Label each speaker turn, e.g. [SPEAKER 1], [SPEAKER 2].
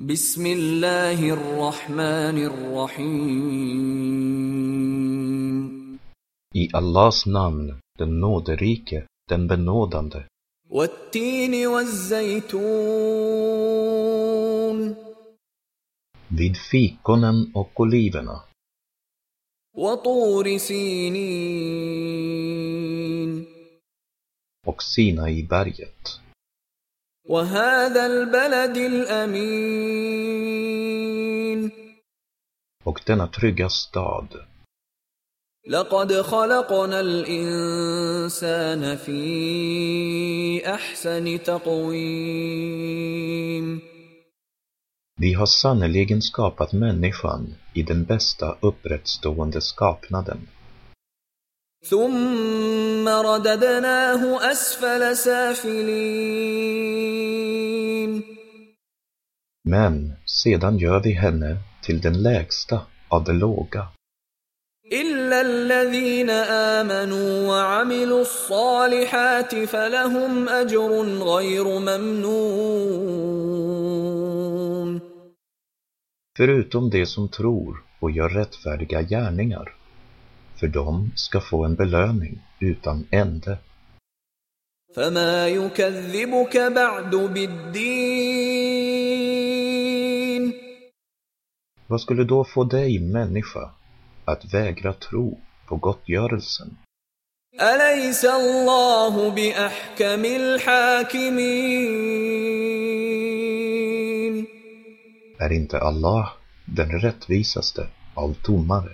[SPEAKER 1] بسم الله الرحمن الرحيم
[SPEAKER 2] I Allahs namn, den nåderike, den benådande.
[SPEAKER 1] والتين والزيتون
[SPEAKER 2] Vid fikonen och oliverna.
[SPEAKER 1] وطور سينين
[SPEAKER 2] och Sinaiberget.
[SPEAKER 1] وهذا البلد الأمين
[SPEAKER 2] och denna trygga stad.
[SPEAKER 1] لقد خلقنا الإنسان في أحسن تقويم
[SPEAKER 2] Vi har sannerligen skapat människan i den bästa upprättstående skapnaden.
[SPEAKER 1] ثم رددناه أسفل سافلين
[SPEAKER 2] Men sedan gör vi henne till den lägsta av det låga.
[SPEAKER 1] إلا الذين آمنوا وعملوا الصالحات فلهم أجر غير ممنون
[SPEAKER 2] Förutom de som tror och gör rättfärdiga gärningar. För de ska få en belöning utan ände.
[SPEAKER 1] فما يكذبك بعد بالدين
[SPEAKER 2] Vad skulle då få dig, människa, att vägra tro på gottgörelsen?
[SPEAKER 1] أليس الله بأحكم الحاكمين
[SPEAKER 2] Är inte Allah den rättvisaste av domare?